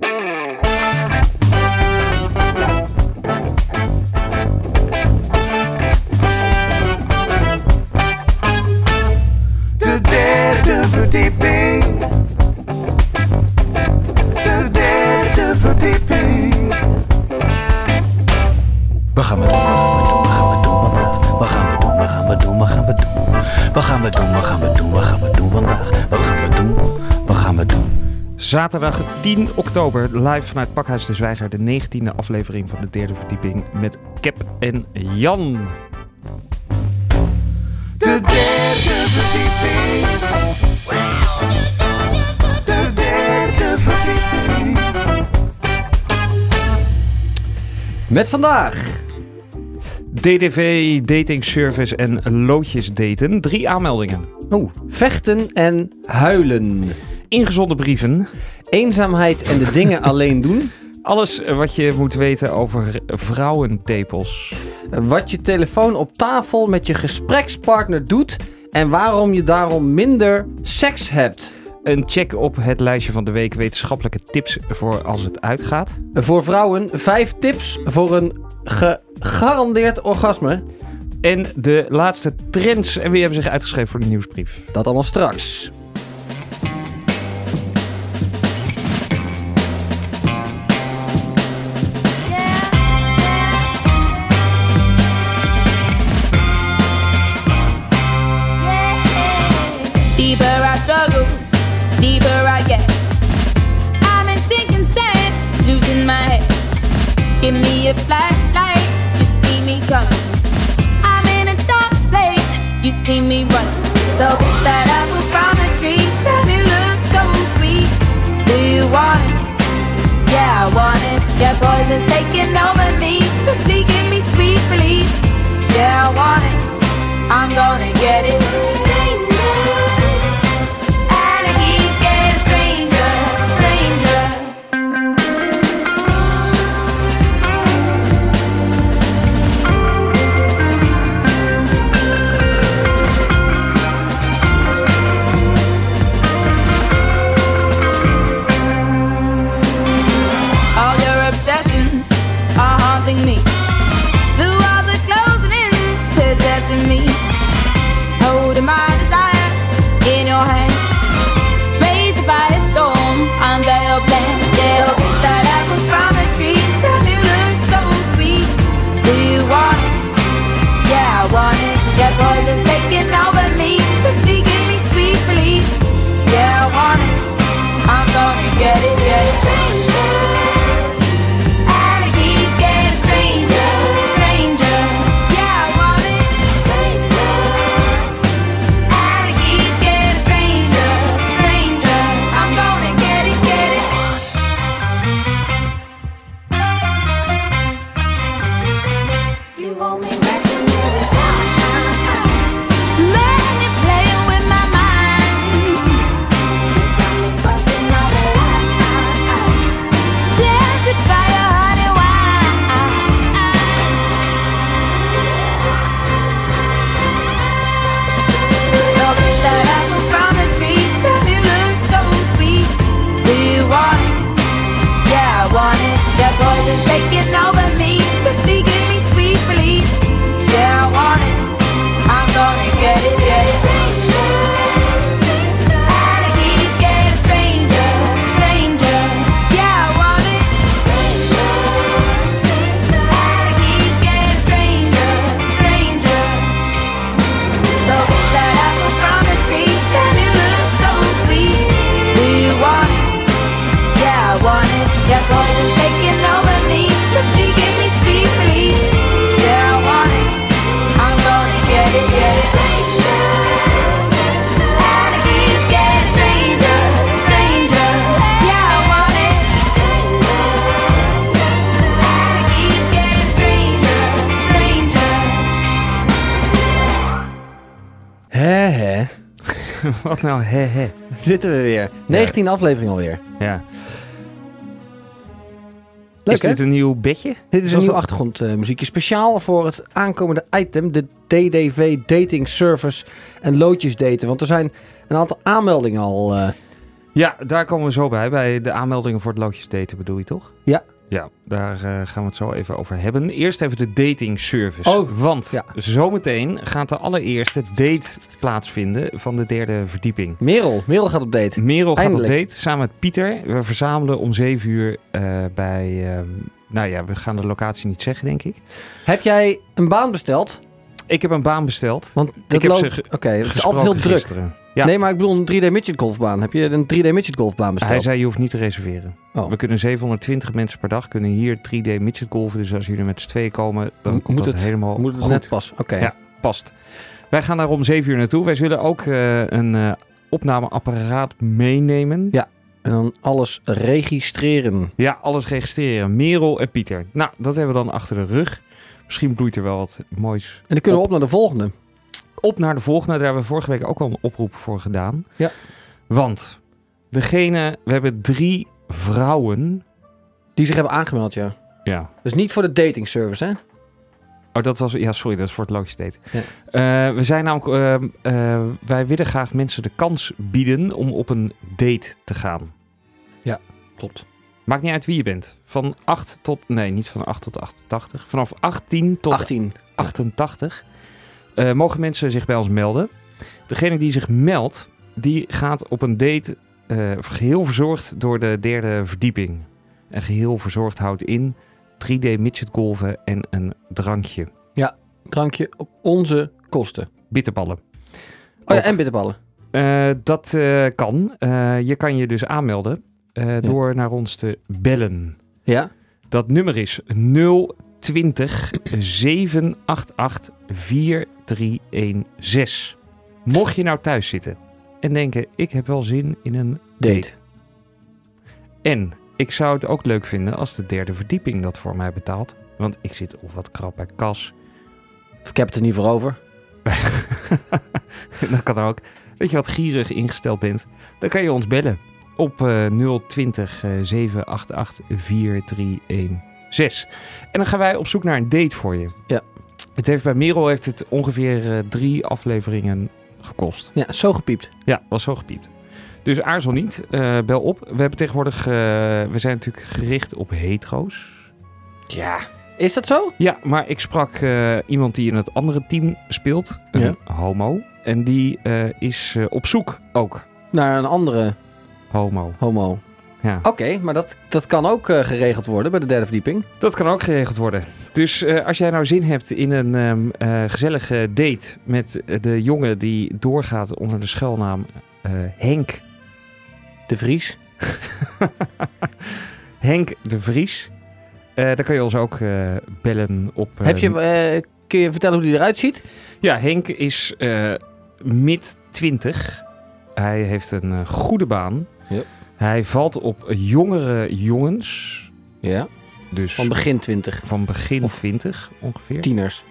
De derde verdieping. De derde verdieping. Wat gaan we doen? Wat gaan we doen? Wat gaan we doen? Wat gaan we doen? Wat gaan we doen? Wat gaan we doen? Wat gaan we doen? Wat gaan we doen? Wat gaan we doen Zaterdag 10 oktober, live vanuit Pakhuis de Zwijger, de 19e aflevering van de derde verdieping met Cap en Jan. De derde verdieping. De derde verdieping. Met vandaag. DDV, dating service en loodjes daten. Drie aanmeldingen. Oeh, vechten en huilen. Ingezonden brieven. Eenzaamheid en de dingen alleen doen. Alles wat je moet weten over vrouwentepels. Wat je telefoon op tafel met je gesprekspartner doet. En waarom je daarom minder seks hebt. Een check op het lijstje van de week wetenschappelijke tips voor als het uitgaat. Voor vrouwen vijf tips voor een gegarandeerd orgasme. En de laatste trends. En wie hebben zich uitgeschreven voor de nieuwsbrief? Dat allemaal straks. Struggle, deeper I get. I'm in sinking sand, losing my head. Give me a flashlight, you see me coming. I'm in a dark place, you see me running. So pick that apple from a tree, tell me look so sweet. Do you want it? Yeah, I want it. Yeah, poison's taking over me. Simply give me sweet relief. Yeah, I want it. I'm gonna get it. Nou, hè, hè. Zitten we weer. 19 aflevering alweer. Ja. Leuk is hè? dit een nieuw bedje? Dit is een nieuw achtergrondmuziekje. Speciaal voor het aankomende item. De DDV Dating Service en loodjes daten. Want er zijn een aantal aanmeldingen al eh, Ja, daar komen we zo bij. Bij de aanmeldingen voor het loodjes daten bedoel je toch? Ja. Ja, daar eh, gaan we het zo even over hebben. Eerst even de dating service. Oh, Want ja. zometeen gaat de allereerste date plaatsvinden van de derde verdieping. Merel, Merel gaat op date. Merel gaat op date samen met Pieter. We verzamelen om 7 uur eh, bij... ehm, nou ja, we gaan de locatie niet zeggen, denk ik. Heb jij een baan besteld? Ik heb een baan besteld. Want dat heb loopt... ze Oké, het is altijd heel druk. gisteren. Ja. Nee, maar ik bedoel een 3D midget golfbaan. Heb je een 3D midget golfbaan besteld? Hij zei, je hoeft niet te reserveren. Oh. We kunnen 720 mensen per dag kunnen hier 3D midget golven. Dus als jullie met z'n tweeën komen, dan komt moet dat het- helemaal Moet het goed. net pas? Oké. Ja. Past. Wij gaan daar om 7 uur naartoe. Wij zullen ook eh, een eh, opnameapparaat meenemen. Ja. En dan alles registreren. Ja, alles registreren. Merel en Pieter. Nou, dat hebben we dan achter de rug. Misschien bloeit er wel wat moois. En dan kunnen we op naar de volgende. Op naar de volgende. Daar hebben we vorige week ook al een oproep voor gedaan. Ja. Want degene, we hebben drie vrouwen. Die zich hebben aangemeld, ja. Ja. Dus niet voor de dating service, hè? Oh, dat was. Ja, sorry, dat is voor het logisch date. Ja. Eh, we zijn namelijk. eh, eh, wij willen graag mensen de kans bieden om op een date te gaan. Klopt. Maakt niet uit wie je bent. Van 8 tot. Nee, niet van 8 tot 88. Vanaf 18 tot 18. 88 eh, mogen mensen zich bij ons melden. Degene die zich meldt, die gaat op een date eh, geheel verzorgd door de derde verdieping. En geheel verzorgd houdt in 3D midget golven en een drankje. Drankje op onze kosten. Bitterballen. Oh ja, en bitterballen. Eh, dat kan. Je kan je dus aanmelden Ja. door naar ons te bellen. Ja? Dat nummer is 020 788 4316. Mocht je nou thuis zitten en denken: ik heb wel zin in een date. Date. En ik zou het ook leuk vinden als de derde verdieping dat voor mij betaalt. Want ik zit of wat krap bij kas. Of ik heb het er niet voor over. dat kan ook. Weet je wat gierig ingesteld bent? Dan kan je ons bellen op eh 020 eh, 788 4316. En dan gaan wij op zoek naar een date voor je. Ja. Het heeft bij Merel heeft het ongeveer eh, drie afleveringen gekost. Ja, zo gepiept. Ja, was zo gepiept. Dus aarzel niet, eh, bel op. We hebben tegenwoordig, eh, we zijn natuurlijk gericht op hetero's. Ja. Is dat zo? Ja, maar ik sprak iemand die in het andere team speelt, een Ja. homo. En die is op zoek ook, Naar een andere homo. homo. Ja. Oké, maar dat, dat kan ook eh, geregeld worden bij de derde verdieping. Dat kan ook geregeld worden. Dus eh, als jij nou zin hebt in een ehm, eh, gezellige date met de jongen die doorgaat onder de schuilnaam eh, Henk. De Vries. Henk de Vries. eh, dan kan je ons ook eh, bellen op... Heb je, eh, kun je vertellen hoe die eruit ziet? Ja, Henk is eh, mid 20. Hij heeft een eh, goede baan. Ja. Hij valt op jongere jongens. Ja. Dus Van begin 20. van begin Of 20 ongeveer. Tieners.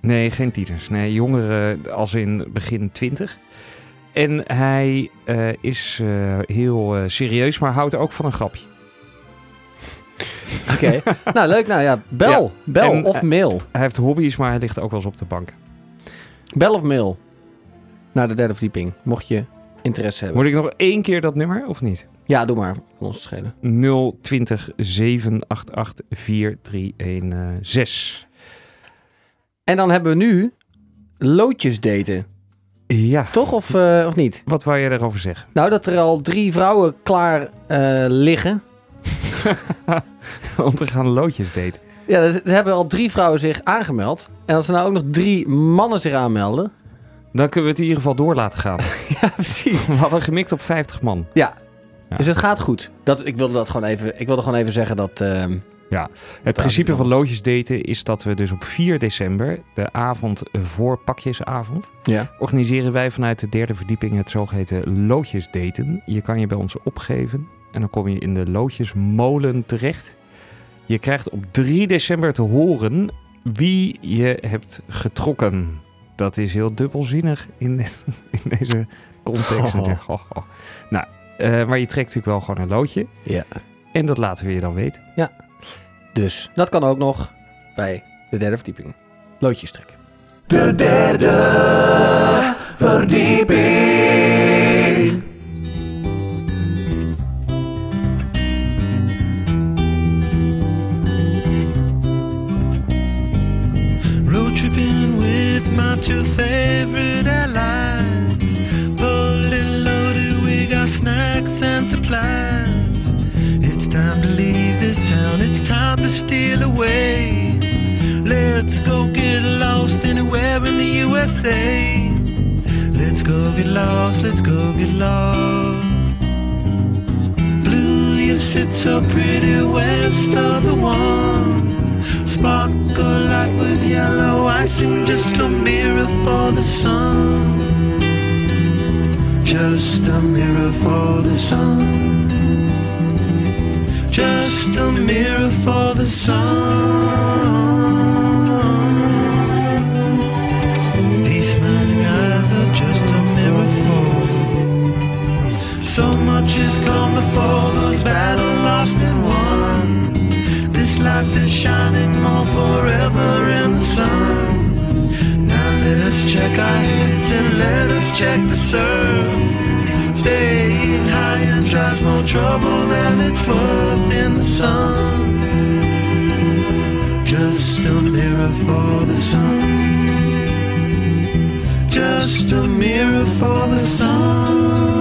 Nee, geen tieners. Nee, jongeren als in begin 20. En hij eh, is eh, heel eh, serieus, maar houdt ook van een grapje. Oké. nou, leuk. Nou ja, bel. Ja. Bel En, of mail. Hij heeft hobby's, maar hij ligt ook wel eens op de bank. Bel of mail. Naar de derde verdieping. Mocht je interesse hebben. Moet ik nog één keer dat nummer of niet? Ja, doe maar. Ons schelen. 020 788 4316. En dan hebben we nu loodjes daten. Ja, Toch of, eh, of niet? wat wou je erover zeggen? Nou, dat er al drie vrouwen klaar eh, liggen. Om te gaan loodjes daten. Ja, er hebben al drie vrouwen zich aangemeld. En als er nou ook nog drie mannen zich aanmelden. Dan kunnen we het in ieder geval door laten gaan. Ja, precies. We hadden gemikt op 50 man. Ja. Ja. Dus het gaat goed. Dat, ik wilde dat gewoon even, ik wilde gewoon even zeggen dat... ehm, Het principe van loodjes daten is dat we dus op 4 december, de avond voor pakjesavond, ja. organiseren wij vanuit de derde verdieping het zogeheten loodjes daten. Je kan je bij ons opgeven en dan kom je in de loodjesmolen terecht. Je krijgt op 3 december te horen wie je hebt getrokken. Dat is heel dubbelzinnig in, in deze context. Oh. Nou, eh, maar je trekt natuurlijk wel gewoon een loodje. Ja. En dat laten we je dan weten. Dus dat kan ook nog bij de derde verdieping. Loodjes trekken. De derde verdieping. Two favorite allies. Fully loaded, we got snacks and supplies. It's time to leave this town, it's time to steal away. Let's go get lost anywhere in the USA. Let's go get lost, let's go get lost. Blue, you sit so pretty west of the one. Sparkle light with yellow icing, just a mirror for the sun. Just a mirror for the sun. Just a mirror for the sun. These smiling eyes are just a mirror for. So much has come before those battles life is shining more forever in the sun. Now let us check our heads and let us check the surf. Staying high and tries more trouble than it's worth in the sun. Just a mirror for the sun. Just a mirror for the sun.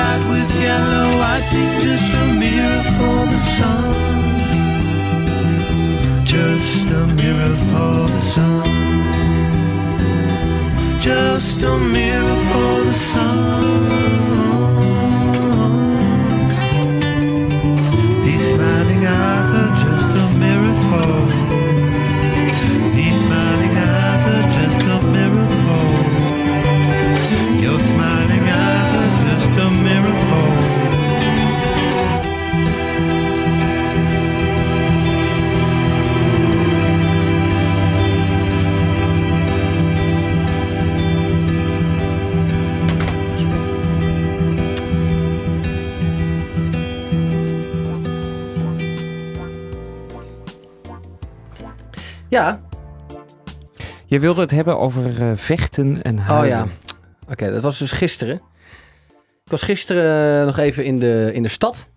Light with yellow icing, just a mirror for the sun. Just a mirror for the sun. Just a mirror for the sun. Ja, Je wilde het hebben over eh, vechten en oh huilen. ja. Oké, dat was dus gisteren. Ik was gisteren eh, nog even in de, in de stad.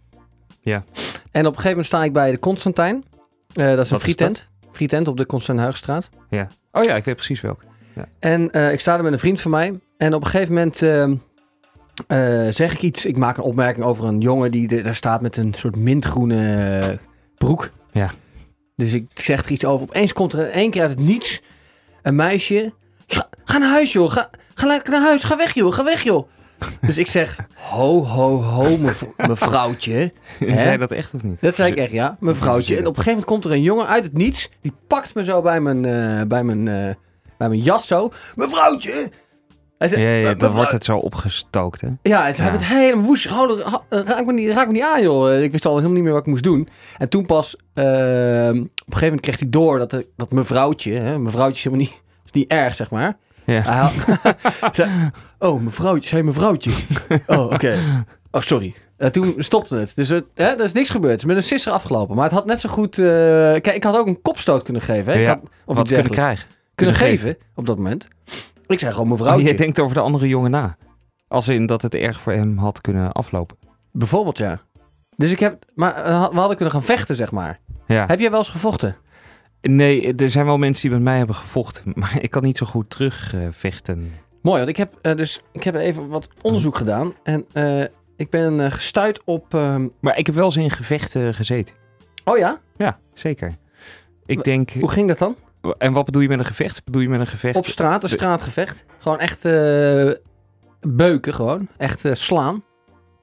Ja. En op een gegeven moment sta ik bij de Constantijn. Eh, dat is een Wat frietent. Frietent op de Constantijnhuigstraat. Oh ja, ik weet precies welk. En eh, ik sta er met een vriend van mij. En op een gegeven moment ehm, eh, zeg ik iets. Ik maak een opmerking over een jongen die daar staat met een soort mintgroene broek. Ja. Dus ik zeg er iets over. Opeens komt er in één keer uit het niets een meisje. Ga, ga naar huis joh. Ga, ga lekker naar huis. Ga weg joh. Ga weg joh. Dus ik zeg, ho, ho, ho, mev- mevrouwtje. Zei je dat echt of niet? Dat zei ik echt, ja. Mevrouwtje. En op een gegeven moment komt er een jongen uit het niets. Die pakt me zo bij mijn, eh, bij mijn, eh, bij mijn jas zo. Mevrouwtje! Hij zei, Ja, ja, "Eh, dan mevrouw-" wordt het zo opgestookt, hè? Ja, en ze Ja. hebben het helemaal woest. Raak, me niet, raak me niet aan, joh. Ik wist al helemaal niet meer wat ik moest doen. En toen pas, eh, op een gegeven moment kreeg hij door dat, de- dat mevrouwtje, hè, mevrouwtje is helemaal niet, is niet erg, zeg maar. Ja. Had- zei, oh, mevrouwtje, zei mevrouwtje. oh, oké. Oh, sorry. En toen stopte het. Dus het, hè, er is niks gebeurd. Het is met een sisser afgelopen. Maar het had net zo goed... eh, kijk, ik had ook een kopstoot kunnen geven. Hè? Ik had, of Wat iets kunnen krijgen. kunnen kunnen geven op dat moment. Ik zei gewoon Oh, mevrouwtje. je denkt over de andere jongen na. Als in dat het erg voor hem had kunnen aflopen. Bijvoorbeeld, ja. Dus ik heb... Maar eh, we hadden kunnen gaan vechten, zeg maar. Ja. Heb jij wel eens gevochten? Nee, er zijn wel mensen die met mij hebben gevochten. Maar ik kan niet zo goed terugvechten. Mooi, want ik heb, eh, dus, ik heb even wat onderzoek gedaan. En eh, ik ben gestuurd op... ehm, maar ik heb wel eens in gevechten gezeten. Oh ja? Ja, zeker. Ik denk... Hoe ging dat dan? En wat bedoel je met een gevecht? Bedoel je met een gevecht? Op straat, een straatgevecht. Gewoon echt eh, beuken gewoon. Echt eh, slaan.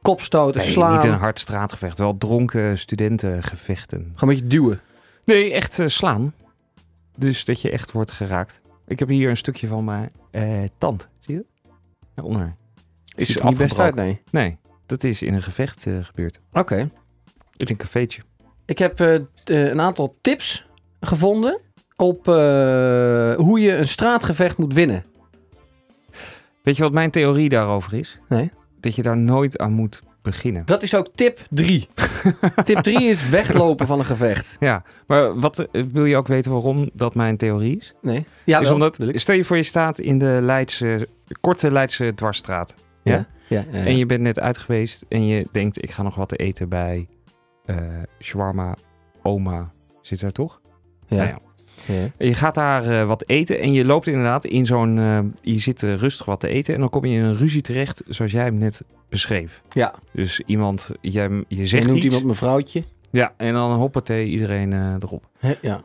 Kopstoten, Nee, slaan. niet een hard straatgevecht. Wel dronken studentengevechten. Gewoon een beetje duwen. Nee, echt eh, slaan. Dus dat je echt wordt geraakt. Ik heb hier een stukje van mijn tand. Zie je? Daaronder. Is Ziet er niet best uit, nee. Nee, dat is in een gevecht gebeurd. Oké. In een cafeetje. Ik heb een aantal tips gevonden op eh, hoe je een straatgevecht moet winnen. Weet je wat mijn theorie daarover is? Nee. Dat je daar nooit aan moet beginnen. Dat is ook tip 3. tip 3 is weglopen van een gevecht. Ja, maar wat eh, wil je ook weten waarom dat mijn theorie is? Nee. Ja, is wel, omdat, stel je voor je staat in de Leidse, korte Leidse dwarsstraat. Ja? Ja, ja, ja. En je bent net uit geweest en je denkt, ik ga nog wat eten bij eh shawarma, oma. Zit daar toch? ja. Nou ja. Je gaat daar eh, wat eten en je loopt inderdaad in zo'n... eh, je zit eh, rustig wat te eten en dan kom je in een ruzie terecht zoals jij hem net beschreef. Ja. Dus iemand, je, je Je zegt noemt iets. iemand mevrouwtje. Ja, en dan hoppatee iedereen erop. Ja.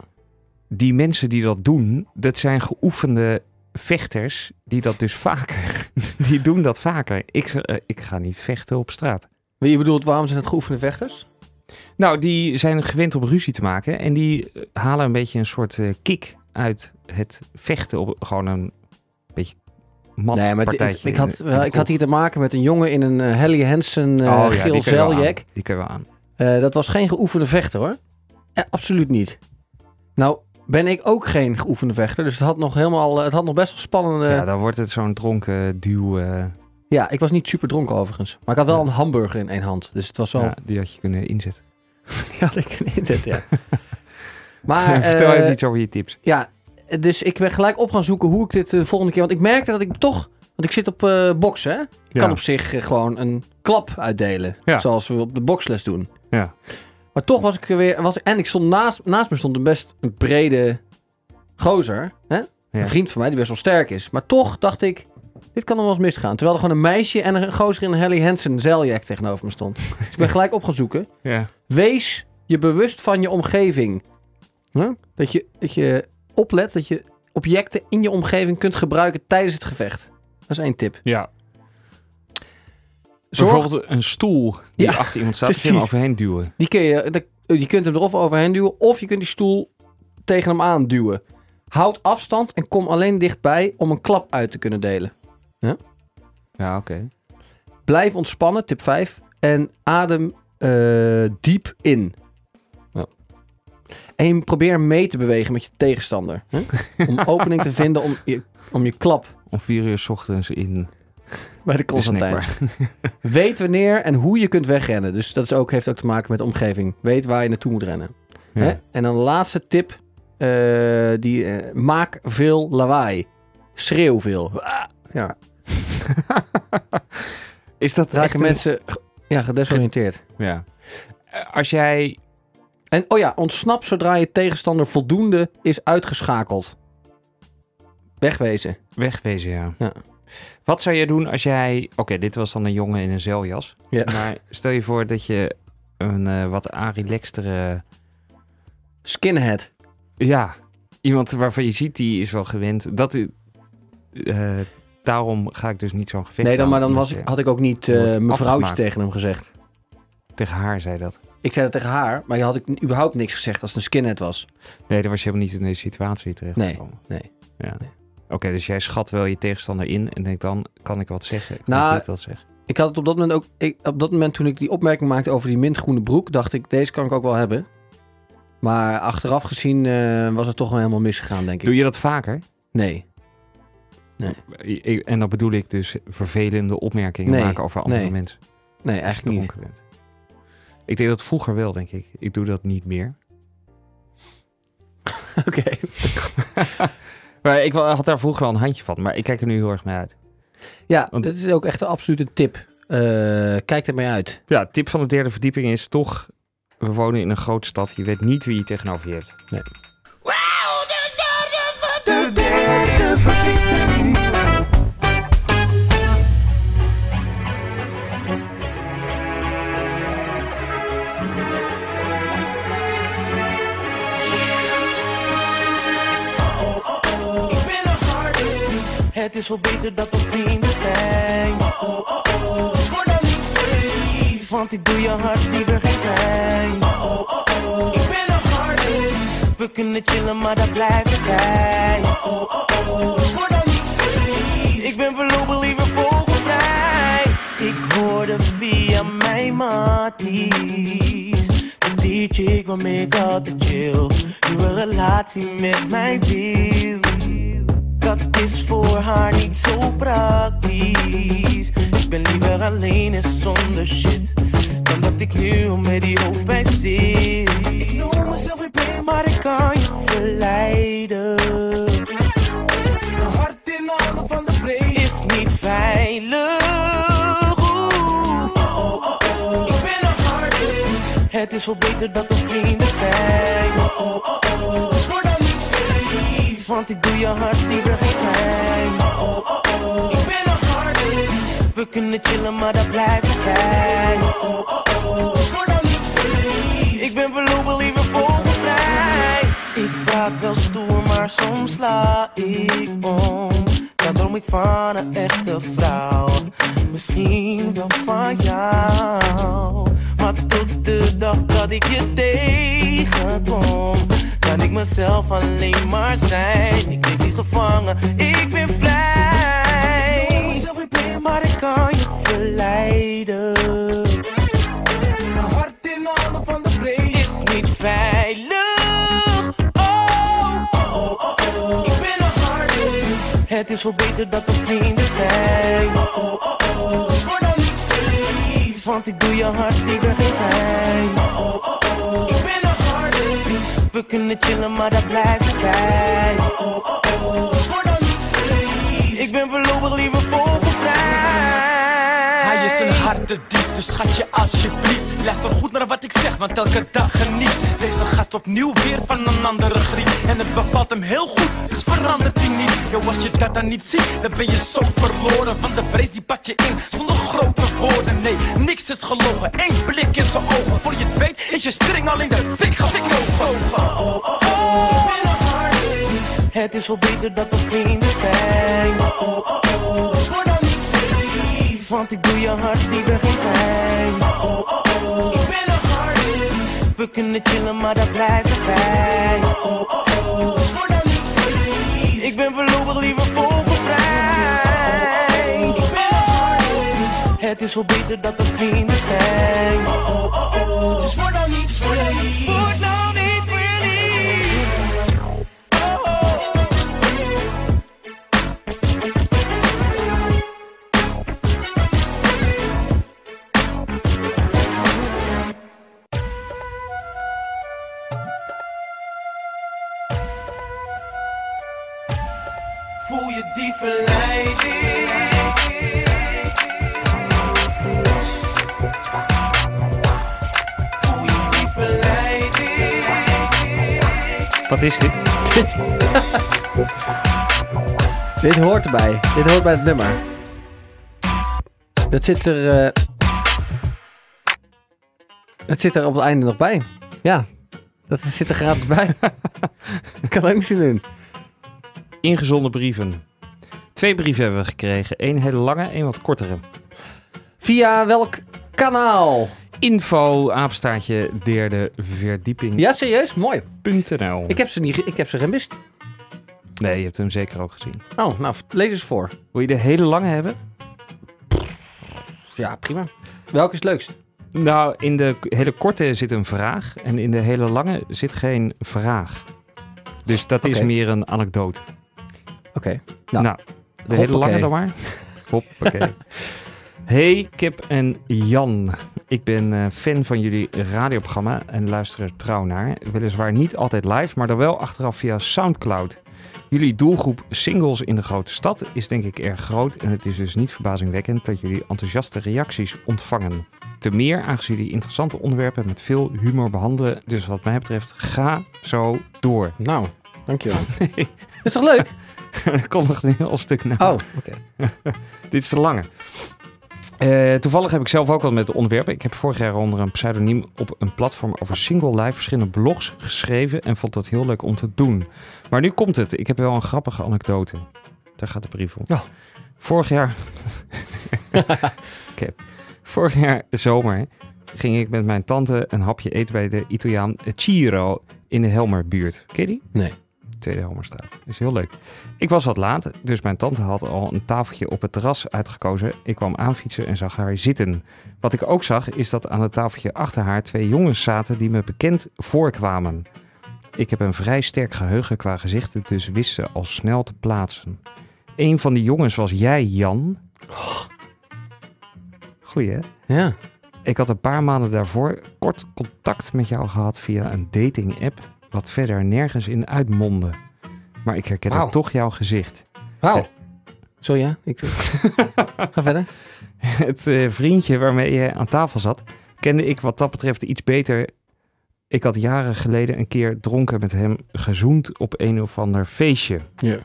Die mensen die dat doen, dat zijn geoefende vechters die dat dus vaker... die doen dat vaker. Ik, ik ga niet vechten op straat. Maar je bedoelt, waarom zijn het geoefende vechters? Nou, die zijn gewend om ruzie te maken. En die eh, halen een beetje een soort eh, kick uit het vechten op gewoon een beetje mat nee, maar partijtje. ik, had, in in de ik had hier te maken met een jongen in een eh, Helly Hansen eh Oh ja, geel die kunnen we aan. zeiljack. Die kunnen we aan. Eh, dat was geen geoefende vechter hoor. Eh, absoluut niet. Nou, ben ik ook geen geoefende vechter. Dus het had nog helemaal, eh, het had nog best wel spannende... ja, Ja, dan wordt het zo'n dronken duw. eh, ik was niet super dronken overigens. Maar ik had wel Ja. een hamburger in één hand. Dus het was wel... ja, die had je kunnen inzetten. Die had ik kunnen inzetten, ja. maar, Vertel eh, even iets over je tips. ja, dus ik ben gelijk op gaan zoeken hoe ik dit de volgende keer... Want ik merkte dat ik toch... Want ik zit op eh boksen, hè? Ik Ja. kan op zich eh, gewoon een klap uitdelen. Ja. Zoals we op de boksles doen. Ja. Maar toch was ik er weer... Was, en ik stond naast, naast me stond een best een brede gozer. Hè? Een vriend van mij die best wel sterk is. Maar toch dacht ik... Dit kan nog wel eens misgaan. Terwijl er gewoon een meisje en een gozer in een Helly Hansen zeiljack tegenover me stond. Dus ik ben gelijk op gaan zoeken. Ja. Wees je bewust van je omgeving. Huh? Dat, je, dat je oplet dat je objecten in je omgeving kunt gebruiken tijdens het gevecht. Dat is één tip. ja. Zorg, Bijvoorbeeld een stoel die Ja, achter iemand staat, die hem precies. overheen duwen. die kun je, je kunt hem erop overheen duwen of je kunt die stoel tegen hem aan duwen. Houd afstand en kom alleen dichtbij om een klap uit te kunnen delen. Ja, oké. Blijf ontspannen, tip 5. En adem eh, diep in. Ja. En probeer mee te bewegen met je tegenstander. Hè? Om opening te vinden om je, om je klap Om vier uur 's ochtends in bij de Constantijn. Weet wanneer en hoe je kunt wegrennen. Dus dat is ook, heeft ook te maken met de omgeving. Weet waar je naartoe moet rennen. Hè? En dan de laatste tip. eh, die, eh, maak veel lawaai. Schreeuw veel. Ah, Ja, Is dat raken mensen ja, gedesoriënteerd. Ja. Eh, Als jij... En oh ja, ontsnap zodra je tegenstander voldoende is uitgeschakeld. Wegwezen. Wegwezen, ja. Ja. Wat zou je doen als jij... Oké, dit was dan een jongen in een zeiljas. Ja. Maar stel je voor dat je een eh, wat relaxtere... Skinhead. Ja, iemand waarvan je ziet, die is wel gewend. Dat is... eh, daarom ga ik dus niet zo'n gevecht Nee, dan, maar dan was ik, had ik ook niet eh, wordt mevrouwtje tegen hem gezegd. Tegen haar zei dat. Ik zei dat tegen haar, maar je had ik überhaupt niks gezegd als het een skinhead was. Nee, dan was je helemaal niet in deze situatie terecht Nee, gekomen. nee, Ja. nee. Oké, dus jij schat wel je tegenstander in en denkt dan, kan ik wat zeggen? Kan Nou, ik dit wat zeggen? Ik had het op dat moment ook. Ik, op dat moment toen ik die opmerking maakte over die mintgroene broek, dacht ik, deze kan ik ook wel hebben. Maar achteraf gezien eh, was het toch wel helemaal misgegaan, denk ik. Doe je dat vaker? Nee. Ik- En dan bedoel ik dus vervelende opmerkingen Nee, maken over andere nee. mensen. Nee, eigenlijk niet. bent. Ik deed dat vroeger wel, denk ik. Ik doe dat niet meer. Oké. Maar ik had daar vroeger wel een handje van, maar ik kijk er nu heel erg mee uit. Ja, Want- dat is ook echt een absolute tip. Eh, kijk er mee uit. Ja, tip van de derde verdieping is toch... We wonen in een grote stad. Je weet niet wie je tegenover je hebt. De is wel beter dat we vrienden zijn. Oh, oh, oh, oh. Word dan niet verliefd. Want ik doe je hart liever geen pijn. Oh, oh, oh, oh. Ik ben een harde We kunnen chillen, maar dat blijft erbij. Oh, oh, oh, oh. Dus word dan niet verliefd. Ik ben voorlopig liever vogelvrij. Ik hoorde via mijn matties. Die chick waarmee ik altijd chill. Een relatie met mij wil. Dat is voor haar niet zo praktisch. Ik ben liever alleen en zonder shit. Dan dat ik nu met die hoofdpijn zit. Ik noem mezelf een pijn, maar ik kan je verleiden. Mijn hart in de handen van de vrees is niet veilig. Oeh. Oh, oh, oh. Ik ben een harde Het is wel beter dat we vrienden zijn. Oh, oh, oh, oh. Want ik doe je hart liever geen pijn. Oh, oh, oh. Ik ben een harde We kunnen chillen, maar dat blijft erbij. Oh, oh, oh, oh. Dan niet verliefd. Ik ben voorlopig liever vogelvrij. Ik praat wel stoer, maar soms sla ik om. Dan droom ik van een echte vrouw. Misschien wel van jou. Maar tot de dag dat ik je tegenkom, kan ik mezelf alleen maar zijn. Ik leef niet gevangen, ik ben vrij. Ik noem mezelf in pijn, maar ik kan je verleiden. Mijn hart in de handen van de vrees is niet veilig. Oh, oh, oh, oh, oh. Ik ben een harde Het is wel beter dat we vrienden zijn. Oh, oh, oh, oh. Want ik doe je hart liever geen pijn. Oh, oh, oh, oh. Ik ben een harde We kunnen chillen, maar dat blijft erbij. Oh, oh, oh, oh. Dus word dan niet verliefd. Ik ben voorlopig liever vogelvrij. Hij is een harde dus schatje alsjeblieft. Luister goed naar wat ik zeg, want elke dag geniet. Deze gast opnieuw weer van een andere griep En het bevalt hem heel goed, dus verandert hij niet. Yo, als je dat dan niet ziet, dan ben je zo verloren. Want de vrees die pak je in, zonder grote woorden. Nee, niks is gelogen, één blik in zijn ogen. Voor je het weet, is je string al in de fik gevlogen. Oh, oh, oh. Ik ben een harde Het is wel beter dat we vrienden zijn. Oh, oh, oh, oh. Want ik doe je hart liever geen pijn. Oh, oh, oh, oh. Ik ben een harde We kunnen chillen, maar dat blijft erbij. Oh, oh, oh, oh. Dus word dan niet verliefd. Ik ben voorlopig liever vogelvrij. Ik ben een harde Het is wel beter dat we vrienden zijn. Oh, oh, oh, oh. Dus word dan niet verliefd. Wat is dit? Dit hoort erbij. Dit hoort bij het nummer. Dat zit er... eh, Het zit er op het einde nog bij. Ja. Dat zit er gratis bij. Ik kan ook niet in. Ingezonden brieven. Twee brieven hebben we gekregen. Eén hele lange, één wat kortere. Via welk kanaal? Info, apenstaartje, derde verdieping. Ja, serieus? Mooi. .nl. Ik heb ze, niet, ik heb ze gemist. Nee, je hebt hem zeker ook gezien. Oh, nou, lees eens voor. Wil je de hele lange hebben? Ja, prima. Welke is het leukst? Nou, in de hele korte zit een vraag en in de hele lange zit geen vraag. Dus dat is meer een anekdote. Oké. Nou, Nou, de hele lange dan maar. Hoppakee. Hey Kip en Jan. Ik ben eh, fan van jullie radioprogramma en luister er trouw naar. Weliswaar niet altijd live, maar dan wel achteraf via Soundcloud. Jullie doelgroep singles in de grote stad is denk ik erg groot en het is dus niet verbazingwekkend dat jullie enthousiaste reacties ontvangen. Te meer aangezien jullie interessante onderwerpen met veel humor behandelen. Dus wat mij betreft, ga zo door. nou dankjewel. Is toch leuk? er komt nog een heel stuk na. Oh, oké. Dit is de lange. Eh, toevallig heb ik zelf ook wel met onderwerpen. Ik heb vorig jaar onder een pseudoniem op een platform over single life verschillende blogs geschreven en vond dat heel leuk om te doen. Maar nu komt het. Ik heb wel een grappige anekdote. Daar gaat de brief om. Ja. Vorig jaar... Cap. Vorig jaar zomer ging ik met mijn tante een hapje eten bij de Italiaan Ciro in de Helmerbuurt. Ken je die? Nee. Tweede Helmerstraat. Is heel leuk. Ik was wat laat, dus mijn tante had al een tafeltje op het terras uitgekozen. Ik kwam aanfietsen en zag haar zitten. Wat ik ook zag, is dat aan het tafeltje achter haar twee jongens zaten die me bekend voorkwamen. Ik heb een vrij sterk geheugen qua gezichten, dus wist ze al snel te plaatsen. Een van die jongens was jij, Jan. Goeie, hè? Ja. Ik had een paar maanden daarvoor kort contact met jou gehad via een dating-app, wat verder nergens in uitmondde. Maar ik herkende Wauw. toch jouw gezicht. Wauw. Sorry, ja. Ik, ga verder. Het eh, vriendje waarmee je aan tafel zat, kende ik wat dat betreft iets beter. Ik had jaren geleden een keer dronken met hem gezoend op een of ander feestje. Ja.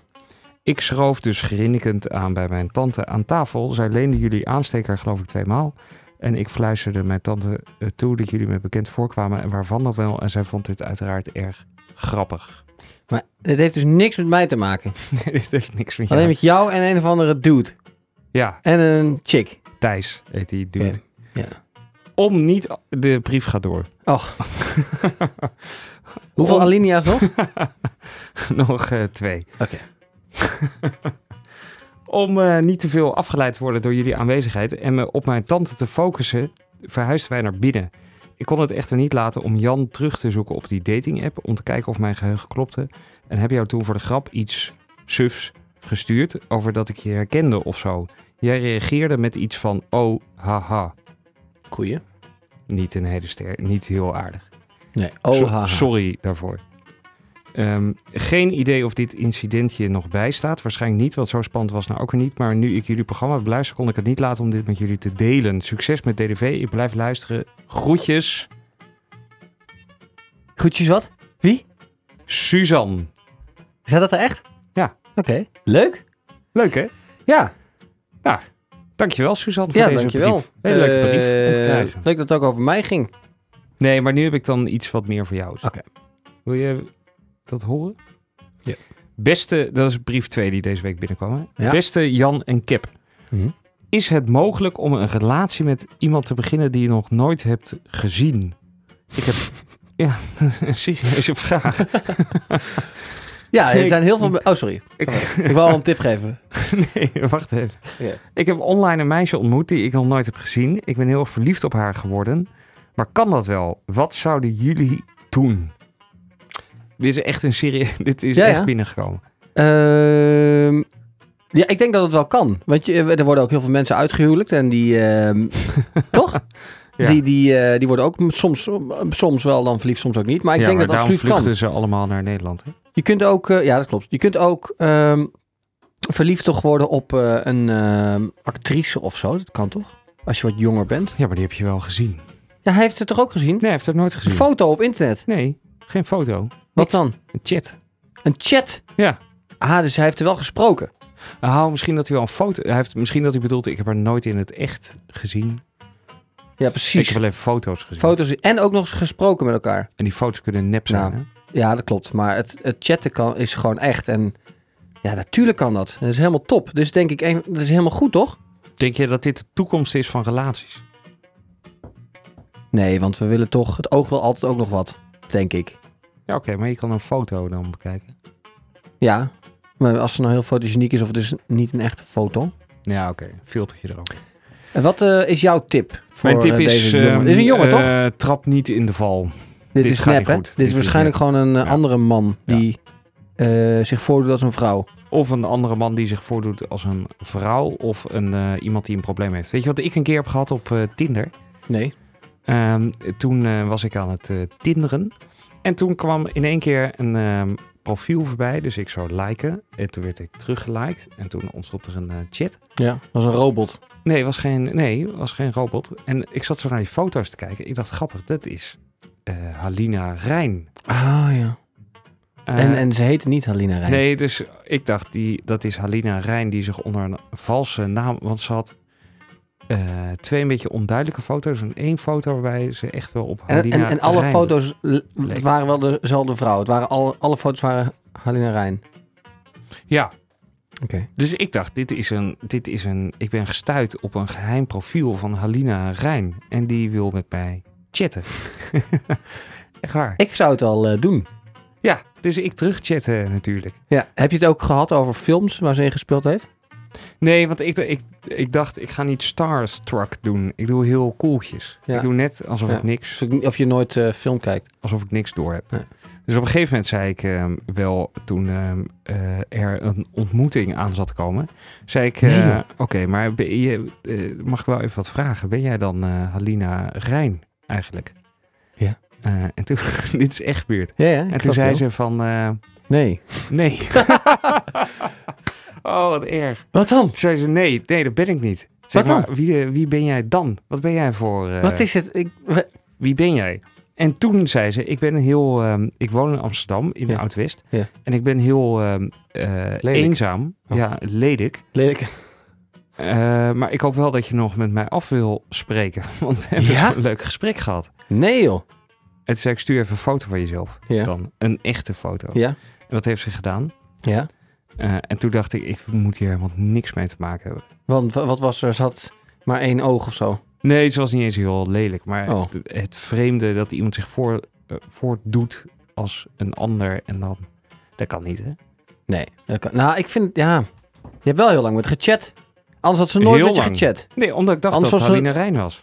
Ik schroof dus grinnikend aan bij mijn tante aan tafel. Zij leende jullie aansteker geloof ik tweemaal. En ik fluisterde mijn tante eh, toe dat jullie me bekend voorkwamen en waarvan dan wel. En zij vond dit uiteraard erg grappig. Maar het heeft dus niks met mij te maken. dit heeft niks met Alleen jou. met jou en een of andere dude. Ja, En een chick. Thijs heet die dude. Ja, ja. Om niet... De brief gaat door. Och. Hoeveel Om- alinea's nog? Nog eh, twee. Oké. Om eh, niet te veel afgeleid te worden door jullie aanwezigheid en me op mijn tante te focussen, verhuisden wij naar binnen. Ik kon het echter niet laten om Jan terug te zoeken op die dating-app om te kijken of mijn geheugen klopte. En heb jou toen voor de grap iets sufs gestuurd over dat ik je herkende of zo. Jij reageerde met iets van, oh, haha. Goeie. Niet een hele ster, niet heel aardig. Nee. Oh, So- haha. Sorry daarvoor. Ehm, geen idee of dit incidentje nog bijstaat. Waarschijnlijk niet, want zo spannend was nou ook weer niet. Maar nu ik jullie programma beluister, kon ik het niet laten om dit met jullie te delen. Succes met DDV. Ik blijf luisteren. Groetjes, Goedjes wat? Wie? Suzanne. Is dat er echt? Ja. Oké. Leuk. Leuk hè? Ja. Dankjewel Suzanne voor Ja, deze dankjewel. brief. Hele leuke brief om te Eh, krijgen. leuk dat het ook over mij ging. Nee, maar nu heb ik dan iets wat meer voor jou. Oké. Wil je dat horen? Ja. Beste, dat is brief 2 die deze week binnenkwam. hè? Ja. Beste Jan en Kep. Mhm. Is het mogelijk om een relatie met iemand te beginnen die je nog nooit hebt gezien? Ik heb... Ja, een serieuze vraag. Ja, er zijn heel veel... Oh, sorry. Ik, Ik wil al een tip geven. nee, wacht even. Ja. Ik heb online een meisje ontmoet die ik nog nooit heb gezien. Ik ben heel erg verliefd op haar geworden. Maar kan dat wel? Wat zouden jullie doen? Dit is echt een serie. Dit is Ja, echt ja. binnengekomen. Ehm, ja, ik denk dat het wel kan. Want je, er worden ook heel veel mensen uitgehuwelijkt. En die... ehm, toch? Ja. Die, die, eh, die worden ook soms, soms wel dan verliefd, soms ook niet. Maar ik denk maar dat het absoluut kan. vluchten ze allemaal naar Nederland. Hè? Je kunt ook, eh, ja dat klopt. Je kunt ook ehm, verliefd toch worden op eh, een actrice of zo. Dat kan toch? Als je wat jonger bent. Ja, maar die heb je wel gezien. Ja, hij heeft het toch ook gezien? Nee, hij heeft het nooit Een gezien. foto op internet. Nee, geen foto. Wat dan? Een chat. Een chat. Ja. Ah, dus hij heeft er wel gesproken. Nou, misschien dat hij wel een foto... Hij heeft, misschien dat hij bedoelt, ik heb haar nooit in het echt gezien. Ja, Ik precies. heb alleen foto's gezien. Foto's en ook nog gesproken met elkaar. En die foto's kunnen nep zijn, Nou. hè? Ja, dat klopt. Maar het, het chatten kan, is gewoon echt. En ja, natuurlijk kan dat. Dat is helemaal top. Dus denk ik, dat is helemaal goed, toch? Denk je dat dit de toekomst is van relaties? Nee, want we willen toch... Het oog wil altijd ook nog wat, denk ik. Ja, oké, maar je kan een foto dan bekijken. Ja, maar als ze nou heel fotogeniek is of het is niet een echte foto. Ja, oké. Filtertje erop. En wat eh, is jouw tip voor Mijn tip eh, is... deze jongen? ehm, Dit is een jongen, toch? eh, Trap niet in de val. Dit, dit is hè? goed. Dit, Dit is is waarschijnlijk gewoon een Ja. andere man die zich voordoet als een vrouw. Of een andere man die zich voordoet als een vrouw. Of een, iemand die een probleem heeft. Weet je wat ik een keer heb gehad op Tinder? Nee. Ehm, toen was ik aan het tinderen. En toen kwam in één keer een ehm, profiel voorbij. Dus ik zou liken. En toen werd ik teruggeliked. En toen ontstond er een eh, chat. Ja, was een robot. Nee, was geen, nee, was geen robot. En ik zat zo naar die foto's te kijken. Ik dacht, grappig, dat is eh, Halina Rijn. Ah, ja. Eh, en, en ze heette niet Halina Rijn. Nee, dus ik dacht, die, dat is Halina Rijn die zich onder een valse naam... Want ze had eh, twee een beetje onduidelijke foto's. En één foto waarbij ze echt wel op En, Halina en, en alle Rijn- foto's het waren wel dezelfde vrouw. Het waren alle, alle foto's waren Halina Rijn. Ja. Oké. Dus ik dacht, dit is een, dit is een. Ik ben gestuurd op een geheim profiel van Halina Rijn. En die wil met mij chatten. Echt waar. Ik zou het al eh, doen. Ja, dus ik terugchatten natuurlijk. Ja. Heb je het ook gehad over films waar ze in gespeeld heeft? Nee, want ik, ik, ik dacht, ik ga niet Starstruck doen. Ik doe heel koeltjes. Ja. Ik doe net alsof Ja. ik niks, Of je nooit eh, film kijkt. alsof ik niks door heb. Nee. Dus op een gegeven moment zei ik ehm, wel, toen ehm, eh, er een ontmoeting aan zat te komen, zei ik, eh, Nee, oké, maar ben je, mag ik wel even wat vragen? Ben jij dan Halina Rijn eigenlijk? Ja. En toen, dit is echt gebeurd. Ja, ja. En toen zei ze van, Nee. nee. oh, wat erg. Wat dan? Toen zei ze, nee, nee, dat ben ik niet. Zeg Wat dan? maar, wie, eh, wie ben jij dan? Wat ben jij voor... eh, Wat is het? Ik, Wie ben jij? En toen zei ze, ik ben een heel... ehm, ik woon in Amsterdam, in Ja. Oud-West. Ja. En ik ben heel ehm, eh, eenzaam. Oh. Ja, lelijk. lelijk. Maar ik hoop wel dat je nog met mij af wil spreken. Want we hebben Ja? zo'n leuk gesprek gehad. Nee, joh. Toen zei ik, stuur even een foto van jezelf. Ja. Dan een echte foto. Ja. En dat heeft ze gedaan. Ja. Eh, en toen dacht ik, ik moet hier helemaal niks mee te maken hebben. Want wa- wat was er? Ze had maar één oog of zo. Nee, het was niet eens heel lelijk. Maar Oh. het, het vreemde dat iemand zich voor, eh, voordoet als een ander en dan... Dat kan niet, hè? Nee. Dat kan, nou, ik vind... Ja. Je hebt wel heel lang met gechat. Anders had ze nooit Heel met je gechat. Nee, omdat ik dacht Anders dat was ze- Halina Rijn was.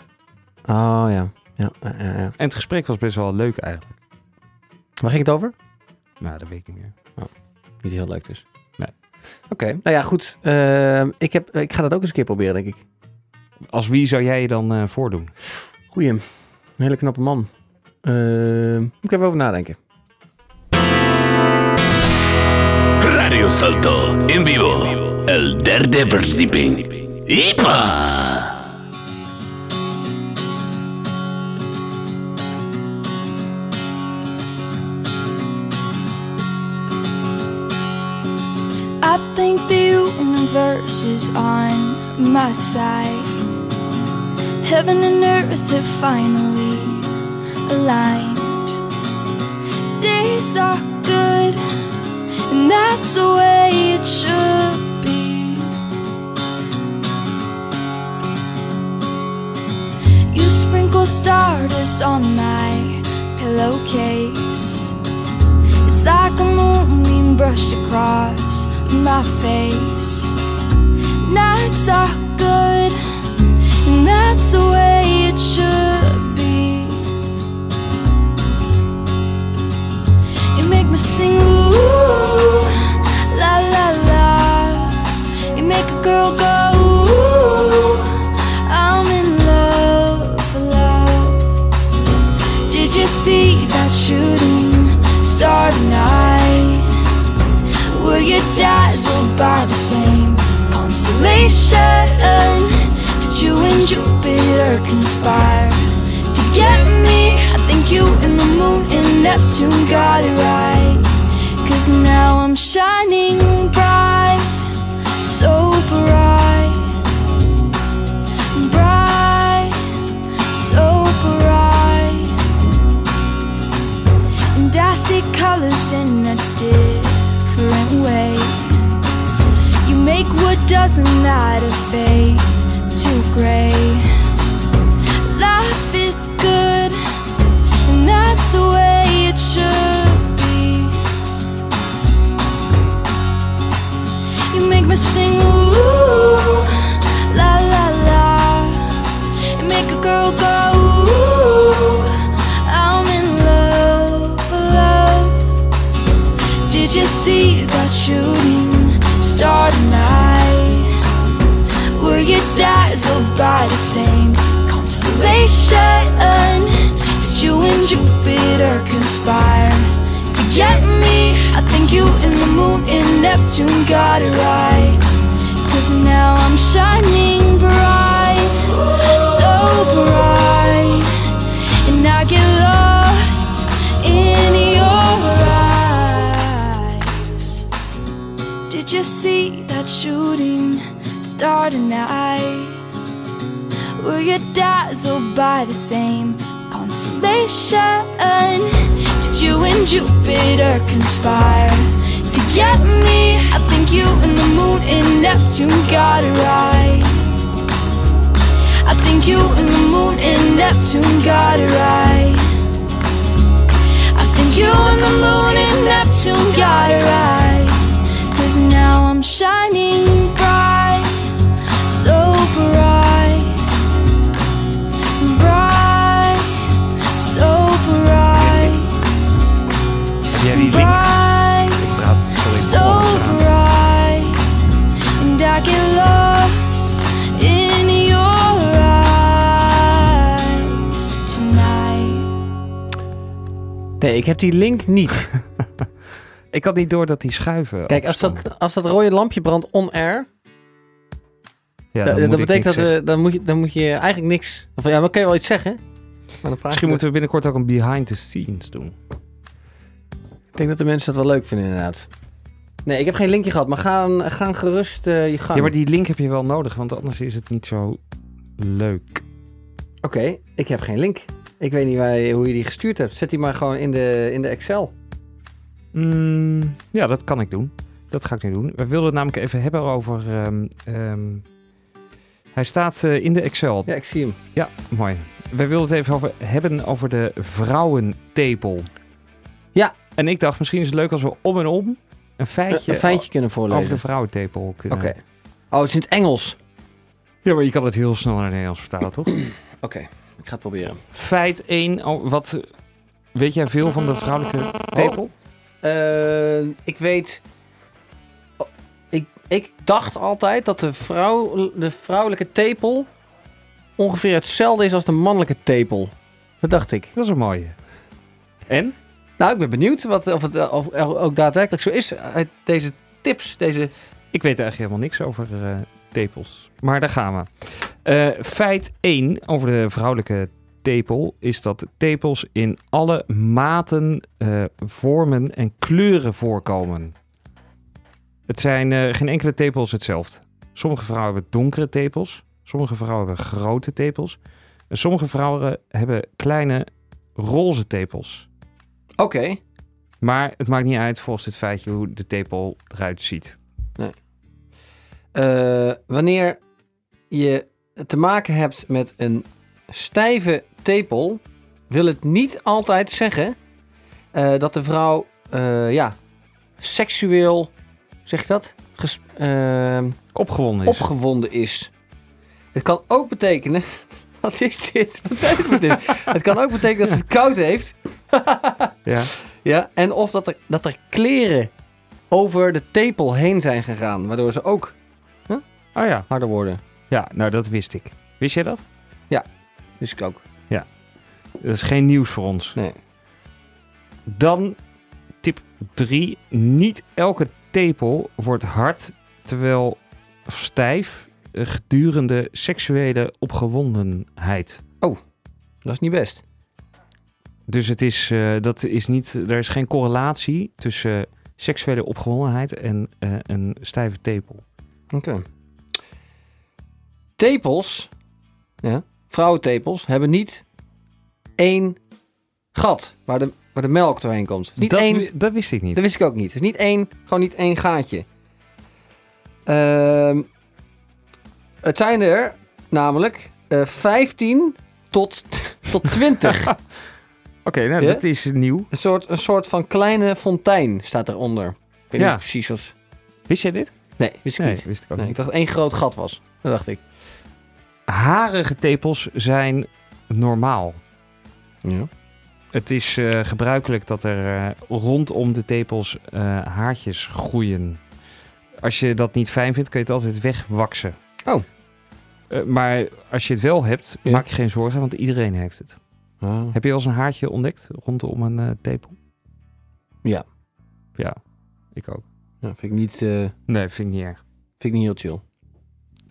Oh, ja. Ja, ja, ja. En het gesprek was best wel leuk eigenlijk. Waar ging het over? Maar dat weet ik niet meer. Niet heel leuk dus. Oké, nou ja, goed. Ehm, ik, heb, ik ga dat ook eens een keer proberen, denk ik. Als wie zou jij je dan eh, voordoen? Goeie. Een hele knappe man. Ehm, moet ik even over nadenken. Radio Salto en vivo. El derde verdieping. ¡Ipa! My side. Heaven and earth have finally aligned. Days are good, and that's the way it should be. You sprinkle stardust on my pillowcase. It's like a moonbeam brushed across my face. Nights are good, and that's the way it should be. You make me sing, ooh, la la la. You make a girl go, ooh, I'm in love, love. Did you see that shooting star tonight? Were you dazzled by the same constellation? Did you and Jupiter conspire to get me? I think you and the moon and Neptune got it right. Cause now I'm shining bright, so bright, bright, what doesn't matter fade to gray. Life is good, and that's the way it should be. You make me sing, ooh, la la la. You make a girl go, ooh, I'm in love, love. Did you see that shooting star dazzled by the same constellation? That you and Jupiter conspire to get me? I think you and the moon and Neptune got it right. Cause now I'm shining bright, so bright. And I get lost in your eyes. Did you see that shooting star tonight? Were you dazzled by the same constellation? Did you and Jupiter conspire to get me. I think you and the moon and Neptune got it right. I think you and the moon and Neptune got it right. I think you and the moon and Neptune got it right. Cause now I'm shining Die link? bright. Ik praat sorry, so volgens praat. bright, and I get lost in your eyes tonight. Nee, ik heb die link niet. Ik had niet door dat die schuiven. Kijk, als opstonden. dat, als dat rode lampje brandt on-air, Ja, dat, dan betekent dat zeggen. we, dan, moet je, dan moet je eigenlijk niks... Of ja, maar kan je wel iets zeggen? Maar dan Misschien moeten we binnenkort ook een behind the scenes doen. Ik denk dat de mensen dat wel leuk vinden, inderdaad. Nee, ik heb geen linkje gehad, maar ga, ga gerust eh, je gang. Ja, maar die link heb je wel nodig, want anders is het niet zo leuk. Oké, ik heb geen link. Ik weet niet waar, je- hoe je die gestuurd hebt. Zet die maar gewoon in de, in de Excel. Mm, ja, dat kan ik doen. Dat ga ik nu doen. We wilden het namelijk even hebben over... ehm, ehm, hij staat eh, in de Excel. Ja, ik zie hem. Ja, mooi. Wij wilden het even over hebben over de vrouwentepel. Ja. En ik dacht, misschien is het leuk als we om en om een feitje, een feitje kunnen voorlezen. over de vrouwentepel kunnen. Oké. Oh, het is in het Engels. Ja, maar je kan het heel snel naar het Nederlands vertalen, toch? Oké, ik ga het proberen. Feit 1. Oh, wat, weet jij veel van de vrouwelijke tepel? Eh, ik weet... oh, ik, ik dacht altijd dat de, vrouw, de vrouwelijke tepel ongeveer hetzelfde is als de mannelijke tepel. Dat dacht ik. Dat is een mooie. En? Nou, ik ben benieuwd wat, of het eh, of, ook daadwerkelijk zo is uit deze tips, deze... Ik weet eigenlijk helemaal niks over eh, tepels. Maar daar gaan we. Eh, feit 1 over de vrouwelijke tepel is dat tepels in alle maten, vormen en kleuren voorkomen. Het zijn geen enkele tepel is hetzelfde. Sommige vrouwen hebben donkere tepels, sommige vrouwen hebben grote tepels en sommige vrouwen hebben kleine roze tepels. Oké. Maar het maakt niet uit volgens dit feitje hoe de tepel eruit ziet. Eh, wanneer je te maken hebt met een stijve tepel, wil het niet altijd zeggen eh, dat de vrouw, eh, ja, seksueel, zeg je dat? Ges- eh, Opgewonden is. opgewonden is. Het kan ook betekenen. Wat is dit? Wat zijn dit? Het kan ook betekenen dat ze het koud heeft. ja. Ja, en of dat er, dat er kleren over de tepel heen zijn gegaan, waardoor ze ook Oh ja. harder worden. Ja, nou dat wist ik. Wist jij dat? Dus ik ook. Dat is geen nieuws voor ons. Nee. Dan tip 3. Niet elke tepel wordt hard terwijl stijf eh, gedurende seksuele opgewondenheid. Dat is niet best. Dus het is, eh, dat is niet, er is geen correlatie tussen seksuele opgewondenheid en eh, een stijve tepel. Oké. Tepels, ja, vrouwentepels, hebben niet één gat waar de, waar de melk doorheen komt. Niet dat, één, dat wist ik niet. dat wist ik ook niet. Het is niet één, gewoon niet één gaatje. Ehm, het zijn er namelijk eh 15 tot, tot 20. Oké, nou Ja? dat is nieuw. een, soort, een soort van kleine fontein staat eronder. Ik weet Ja. niet precies wat... Wist jij dit? Nee, wist ik niet. wist ik ook Nee, niet. ik dacht dat één groot gat was. Dat dacht ik. Harige tepels zijn normaal. Ja. Het is eh, gebruikelijk dat er eh, rondom de tepels eh, haartjes groeien. Als je dat niet fijn vindt, kun je het altijd wegwaksen. Oh. Eh, maar als je het wel hebt, Ja. maak je geen zorgen, want iedereen heeft het. Heb je wel eens een haartje ontdekt rondom een eh, tepel? Ja. Ja, ik ook. Ja, vind ik niet, eh, Nee, vind ik niet erg. vind ik niet heel chill.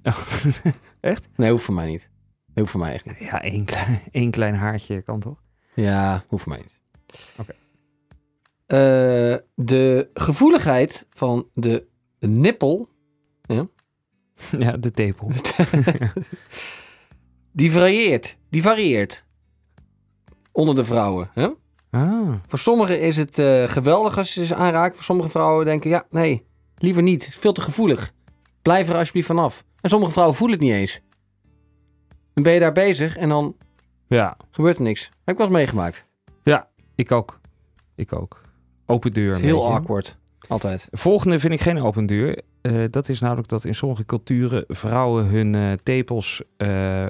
Echt? Nee, hoeft voor mij niet. Hoeft voor mij echt niet. Ja, één klein, één klein haartje kan toch? Ja, hoeft voor mij niet. Oké. Eh, de gevoeligheid van de nippel, Ja, de tepel. die varieert. Die varieert. Onder de vrouwen. Hè? Ah, Voor sommigen is het eh, geweldig als je ze aanraakt. Voor sommige vrouwen denken, ja, nee, liever niet. Het is veel te gevoelig. Blijf er alsjeblieft vanaf. En sommige vrouwen voelen het niet eens. Dan ben je daar bezig en dan ja. gebeurt er niks. Heb ik wel eens meegemaakt. Ik ook. Ik ook. Open deur. Het is een heel beetje. awkward. Altijd. Volgende vind ik geen open deur. Eh, dat is namelijk dat in sommige culturen vrouwen hun eh, tepels, eh,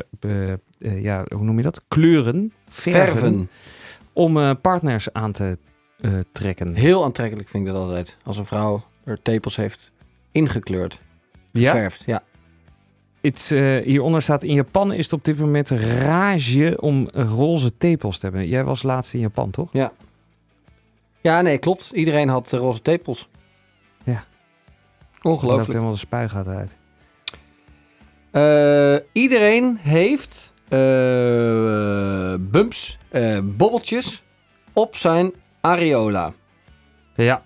ja, hoe noem je dat? Kleuren, verven, Verven. om partners aan te trekken. Heel aantrekkelijk vind ik dat altijd. Als een vrouw haar tepels heeft ingekleurd. Ja, Verft, ja. het, eh, hieronder staat in Japan is het op dit moment rage om roze tepels te hebben. Jij was laatst in Japan, toch? Ja, nee, klopt. Iedereen had roze tepels. Ongelooflijk. helemaal de spuigaat uit. Eh, iedereen heeft eh, bumps, eh, bobbeltjes op zijn areola. Ja.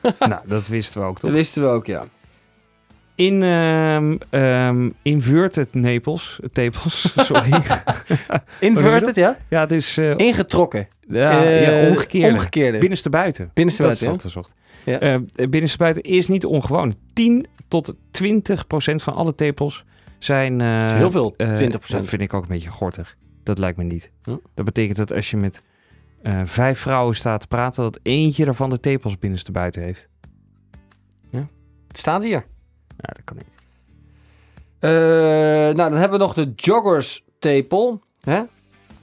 nou, dat wisten we ook, toch? Dat wisten we ook, ja. In ehm ehm inverted Naples, tepels, sorry. Inverted, ja? ja, dus uh, Ingetrokken. ja, ja, omgekeerde. Omgekeerde. Binnenste buiten. Binnenste Dat is buiten, wat gezocht. Ja. Eh, binnenste buiten is niet ongewoon. 10 tot 20 procent van alle tepels zijn... Dat is heel veel, eh, 20%. Dat vind ik ook een beetje gortig. Dat lijkt me niet. Hm. Dat betekent dat als je met vijf vrouwen staat te praten... dat eentje daarvan de tepels binnenste buiten heeft. Het staat hier. Ja, dat kan niet. Eh, nou, dan hebben we nog de joggers tepel. Hè?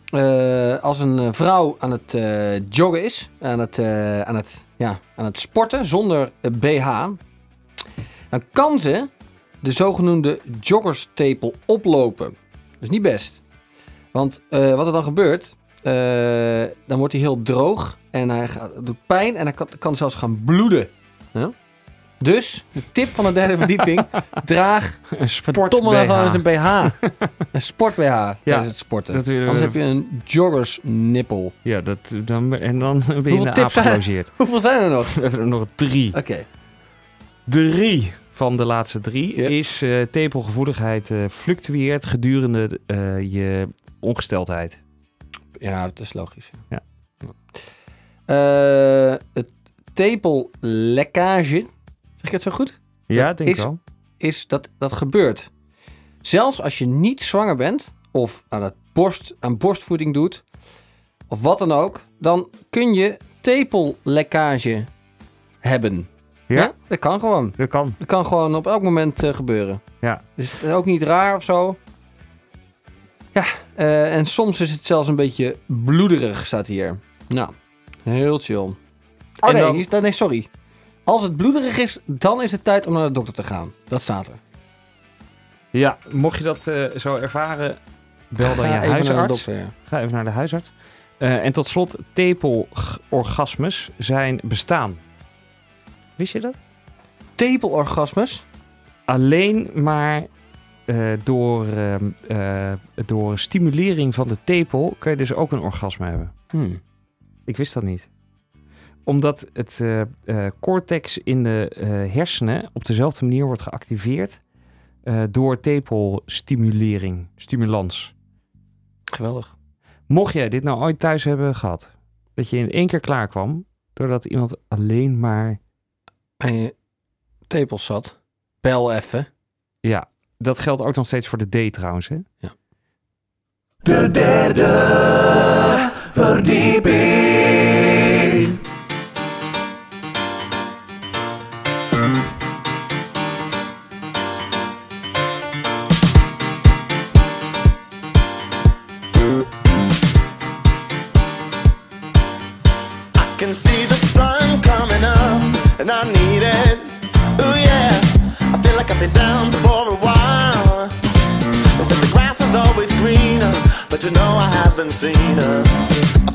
Eh, als een eh, vrouw aan het joggen is, aan het, aan, het, ja, aan het sporten zonder BH, dan kan ze de zogenoemde joggerstepel oplopen. Dat is niet best. Want wat er dan gebeurt, dan wordt hij heel droog en hij gaat, doet pijn en hij kan, kan zelfs gaan bloeden. Ja? Dus, de tip van de derde verdieping, draag Een sport Verdomme dan gewoon eens een BH. een sport BH tijdens het sporten. dat Anders heb je een joggers nippel. Ja, dat, dan, en dan ben je in Hoeveel de tips zijn-. Hoeveel zijn er nog? We hebben er nog drie. Oké. Drie van de laatste drie Ja. is eh, tepelgevoeligheid eh, fluctueert gedurende eh, je ongesteldheid. Ja, dat is logisch. Ja. Het tepellekkage, zeg ik het zo goed? Ja, Dat denk ik wel. Is dat dat gebeurt. Zelfs als je niet zwanger bent of aan, het borst, aan borstvoeding doet of wat dan ook, dan kun je tepellekkage hebben. Ja? dat kan gewoon. Dat kan. Dat kan gewoon op elk moment eh, gebeuren. Ja. Dus het is ook niet raar of zo. Ja, eh, en soms is het zelfs een beetje bloederig, staat hier. Nou, heel chill. Oh En nee, dan- nee, sorry. Als het bloederig is, dan is het tijd om naar de dokter te gaan. Dat staat er. Ja, mocht je dat eh, zo ervaren, bel dan Ga je even naar de huisarts. dokter, ja. Ga even naar de huisarts. Eh, en tot slot, tepelorgasmes zijn bestaan. Wist je dat? Tepelorgasmes? Alleen maar eh, door, ehm, eh, door stimulering van de tepel kun je dus ook een orgasme hebben. Hmm. Ik wist dat niet. Omdat het eh, eh, cortex in de eh, hersenen op dezelfde manier wordt geactiveerd eh, door tepelstimulering, stimulans. Geweldig. Mocht jij dit nou ooit thuis hebben gehad, dat je in één keer klaar kwam, doordat iemand alleen maar, En je tepels zat. Bel even. ja, dat geldt ook nog steeds voor de D trouwens, hè? De derde verdieping. And I need it. Ooh yeah, I feel like I've been down for a while. They said the grass was always greener, but you know I haven't seen her. I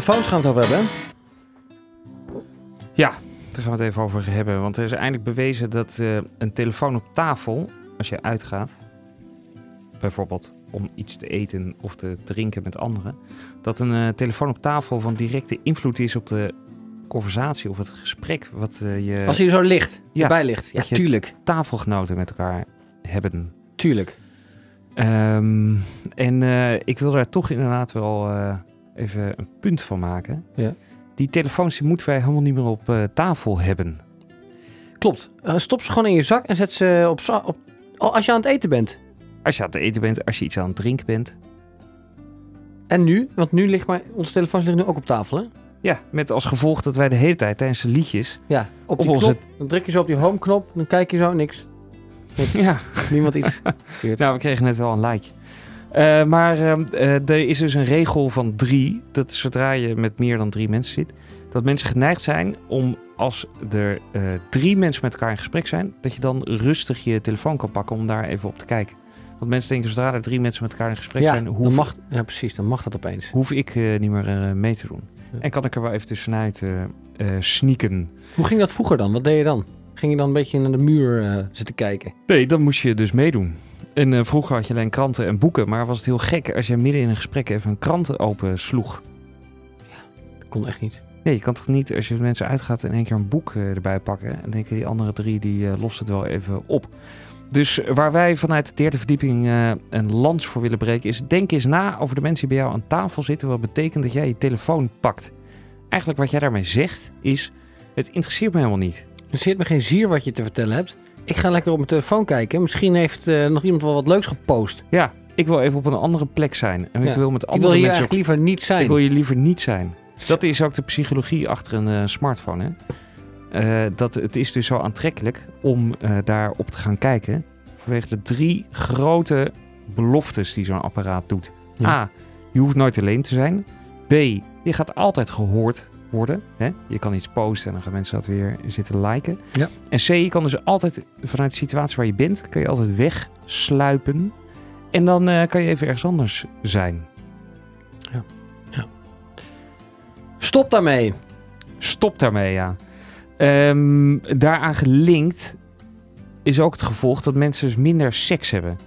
Telefoons gaan we het over hebben. Ja, daar gaan we het even over hebben. Want er is eindelijk bewezen dat eh, een telefoon op tafel, als je uitgaat, bijvoorbeeld om iets te eten of te drinken met anderen, dat een eh, telefoon op tafel van directe invloed is op de conversatie of het gesprek wat eh, je Als hij zo ligt, Ja, erbij ligt. Ja, tuurlijk. tafelgenoten met elkaar hebben. Tuurlijk. Ehm, en ik wil daar toch inderdaad wel even een punt van maken. Ja. Die telefoons die moeten wij helemaal niet meer op eh, tafel hebben. Klopt. Eh, stop ze gewoon in je zak en zet ze op, op oh, als je aan het eten bent. Als je aan het eten bent, als je iets aan het drinken bent. En nu, want nu ligt maar, onze telefoons liggen nu ook op tafel, hè? Ja, met als gevolg dat wij de hele tijd tijdens de liedjes... Ja, op Op onze- knop. Dan druk je zo op die home knop, dan kijk je zo, niks. niks. Ja, Niemand iets stuurt. nou, we kregen net wel een like. Eh, maar ehm, eh, er is dus een regel van drie. Dat zodra je met meer dan drie mensen zit... dat mensen geneigd zijn om als er eh, drie mensen met elkaar in gesprek zijn... dat je dan rustig je telefoon kan pakken om daar even op te kijken. Want mensen denken zodra er drie mensen met elkaar in gesprek ja, zijn... Hoef, mag, ja, precies, dan mag dat opeens. hoef ik niet meer mee te doen. Ja. En kan ik er wel even tussenuit eh, sneaken. Hoe ging dat vroeger dan? Wat deed je dan? Ging je dan een beetje naar de muur eh, zitten kijken? Nee, dan moest je dus meedoen. En eh, vroeger had je alleen kranten en boeken. Maar was het heel gek als je midden in een gesprek even een krant open sloeg. Dat kon echt niet. Nee, je kan toch niet als je met mensen uitgaat in één keer een boek eh, erbij pakken. En denken die andere drie, die lossen het wel even op. Dus waar wij vanuit de derde verdieping een lans voor willen breken... is denk eens na over de mensen die bij jou aan tafel zitten... wat betekent dat jij je telefoon pakt. Eigenlijk wat jij daarmee zegt is... het interesseert me helemaal niet. Er zit me geen zier wat je te vertellen hebt. Ik ga lekker op mijn telefoon kijken. Misschien heeft eh, nog iemand wel wat leuks gepost. Ja, ik wil even op een andere plek zijn. En Ja. ik wil met Ik andere wil hier mensen... eigenlijk liever niet zijn. Ik wil je liever niet zijn. Dat is ook de psychologie achter een eh, smartphone. Hè? Eh, dat het is dus zo aantrekkelijk om daarop te gaan kijken. Vanwege de drie grote beloftes die zo'n apparaat doet. Ja. A. Je hoeft nooit alleen te zijn. B. Je gaat altijd gehoord worden. Hè? Je kan iets posten en dan gaan mensen dat weer zitten liken. Ja. En C. Je kan dus altijd vanuit de situatie waar je bent, kan je altijd wegsluipen. En dan eh, kan je even ergens anders zijn. Stop daarmee. Stop daarmee, ja. Ehm, daaraan gelinkt is ook het gevolg dat mensen dus minder seks hebben.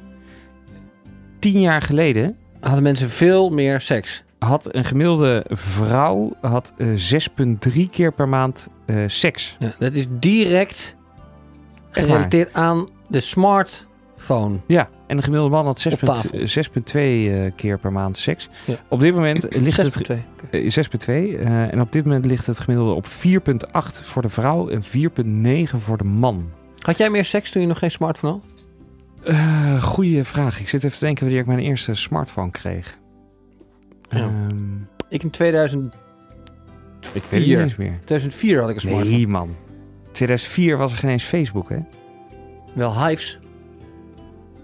Tien jaar geleden Hadden mensen veel meer seks. Had een gemiddelde vrouw had, eh, 6,3 keer per maand eh, seks. Ja, dat is direct gerelateerd aan de phone. Ja, en de gemiddelde man had 6,2 Op tafel. 6,2 eh, keer per maand seks. Ja. Op dit moment ligt het... 6,2. Eh, 6,2. eh, en op dit moment ligt het gemiddelde op 4,8 voor de vrouw en 4,9 voor de man. Had jij meer seks toen je nog geen smartphone had? Eh goeie vraag. Ik zit even te denken wanneer ik mijn eerste smartphone kreeg. Ja. Ehm, Ik in 2000, ik weet het Vier. niet eens meer. 2004 had ik een smartphone. Nee, man. 2004 was er geen eens Facebook, hè? Wel Hives.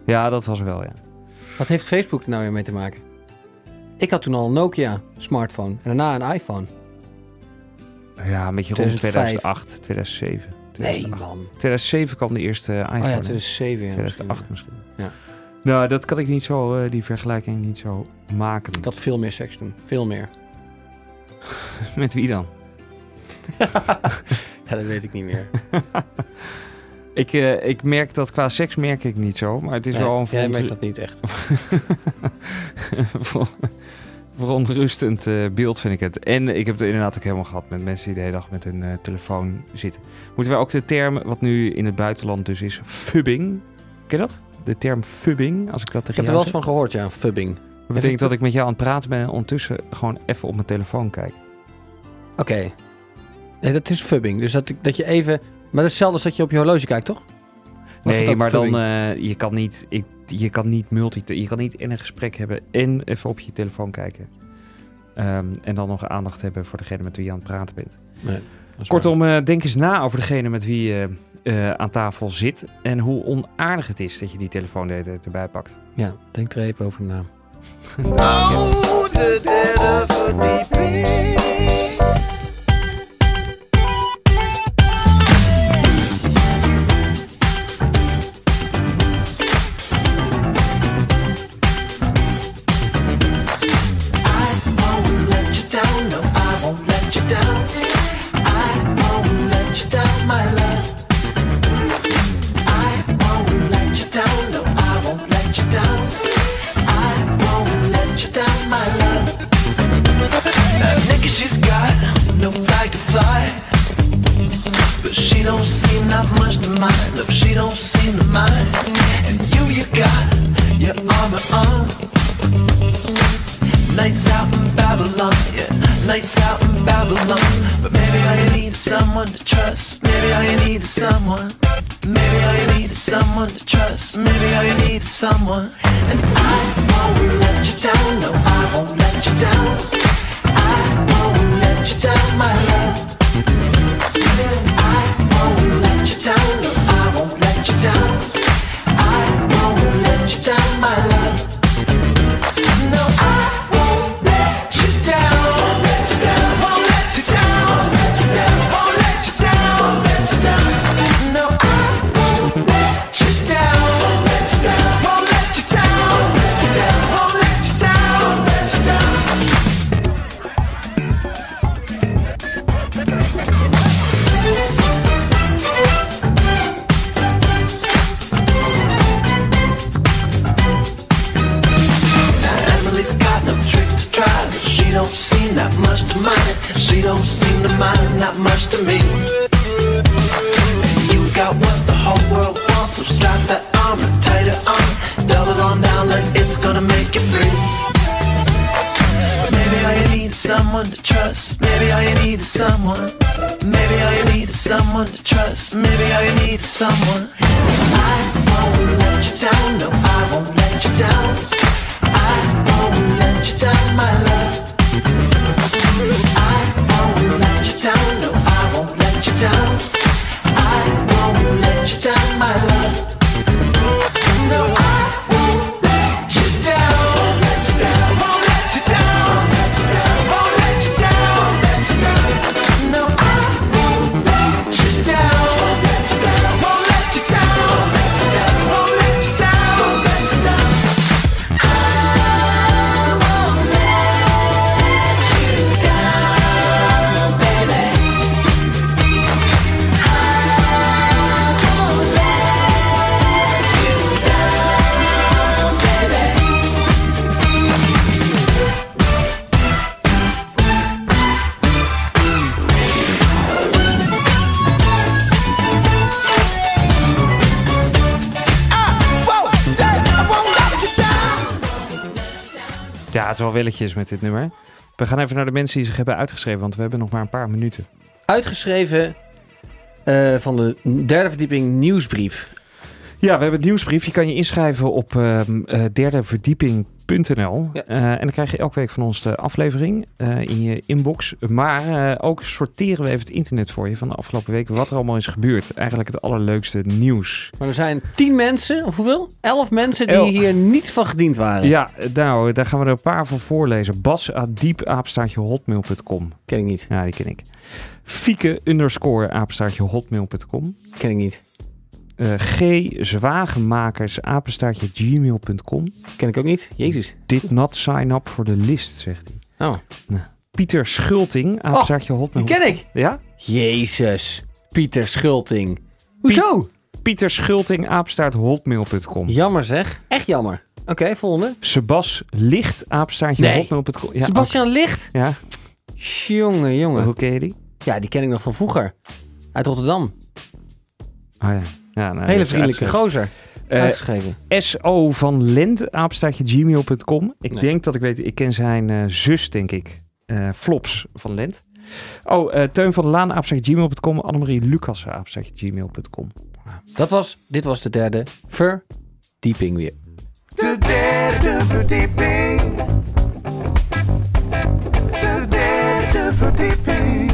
Ja, dat was wel, ja. Wat heeft Facebook er nou weer mee te maken? Ik had toen al een Nokia smartphone en daarna een iPhone. Ja, een beetje rond 2005. 2008, 2007. Nee 2008. man. 2007 kwam de eerste iPhone. Oh ja, hè? 2007. ja, 2008 misschien. misschien. Ja. Nou, dat kan ik niet zo, eh, die vergelijking niet zo maken. Ik had veel meer seks toen. Veel meer. Met wie dan? Ja, dat weet ik niet meer. Ik, eh, ik merk dat qua seks merk ik niet zo, maar het is Nee, wel een jij verontrust- merkt dat niet echt. Ver- verontrustend eh, beeld vind ik het. En ik heb het inderdaad ook helemaal gehad met mensen die de hele dag met hun telefoon zitten. Moeten wij ook de term, wat nu in het buitenland dus is, fubbing. Ken je dat? De term fubbing, als ik dat Ik tegen heb er wel eens van gehoord, ja. Fubbing. Dat betekent dat ik met jou aan het praten ben en ondertussen gewoon even op mijn telefoon kijk. Oké. Nee, dat is fubbing. Dus dat, ik- dat je even... Maar dat is hetzelfde als dat je op je horloge kijkt, toch? Was nee, maar dan, eh, je kan niet, ik, je kan niet multi, je kan niet in een gesprek hebben en even op je telefoon kijken. Ehm, en dan nog aandacht hebben voor degene met wie je aan het praten bent. Nee, Kortom, eh, denk eens na over degene met wie je eh, aan tafel zit. En hoe onaardig het is dat je die telefoon de hele tijd erbij pakt. Ja, denk er even over na. Oh, someone. To trust. Maybe all you need is someone. I met dit nummer. We gaan even naar de mensen die zich hebben uitgeschreven, want we hebben nog maar een paar minuten. Uitgeschreven eh, van de derde verdieping nieuwsbrief. Ja, we hebben het nieuwsbrief. Je kan je inschrijven op ehm, eh, Ja. Eh, en dan krijg je elke week van ons de aflevering eh, in je inbox. Maar eh, ook sorteren we even het internet voor je van de afgelopen week. Wat er allemaal is gebeurd. Eigenlijk het allerleukste nieuws. Maar er zijn tien mensen, of hoeveel? Elf mensen die El- hier niet van gediend waren. Ja, nou, daar gaan we er een paar van voorlezen. Bas Adiep, apenstaartje hotmail.com. Ken ik niet. Ja, die ken ik. Fieke underscore hotmail.com. Ken ik niet. Eh, G Zwagemakers apenstaartje gmail.com. Ken ik ook niet. Jezus. Did not sign up for the list, zegt hij. Oh, Pieter Schulting, apenstaartje die hotmail. ken ik. Ja? Jezus. Pieter Schulting. Hoezo? Pieter Schulting, apenstaart hotmail.com. Jammer zeg. Echt jammer. Oké, volgende. Sebas Licht, apenstaartje Nee. hotmail.com. Ja, Sebastian Licht. Ja, Jongen, jongen. hoe ken je die? Ja, die ken ik nog van vroeger. Uit Rotterdam. Oh ja. Ja nou, Hele vriendelijke gozer. Eh, Uitgeschreven. SO van Lent, apenstaartje gmail.com. Ik Nee. denk dat ik weet, ik ken zijn eh, zus, denk ik. Eh, Flops van Lent. Oh, eh, Teun van der Laan, apenstaartje gmail.com. Annemarie Lucas, apenstaartje gmail.com. Dat was, dit was de derde verdieping weer. De derde verdieping. De derde verdieping.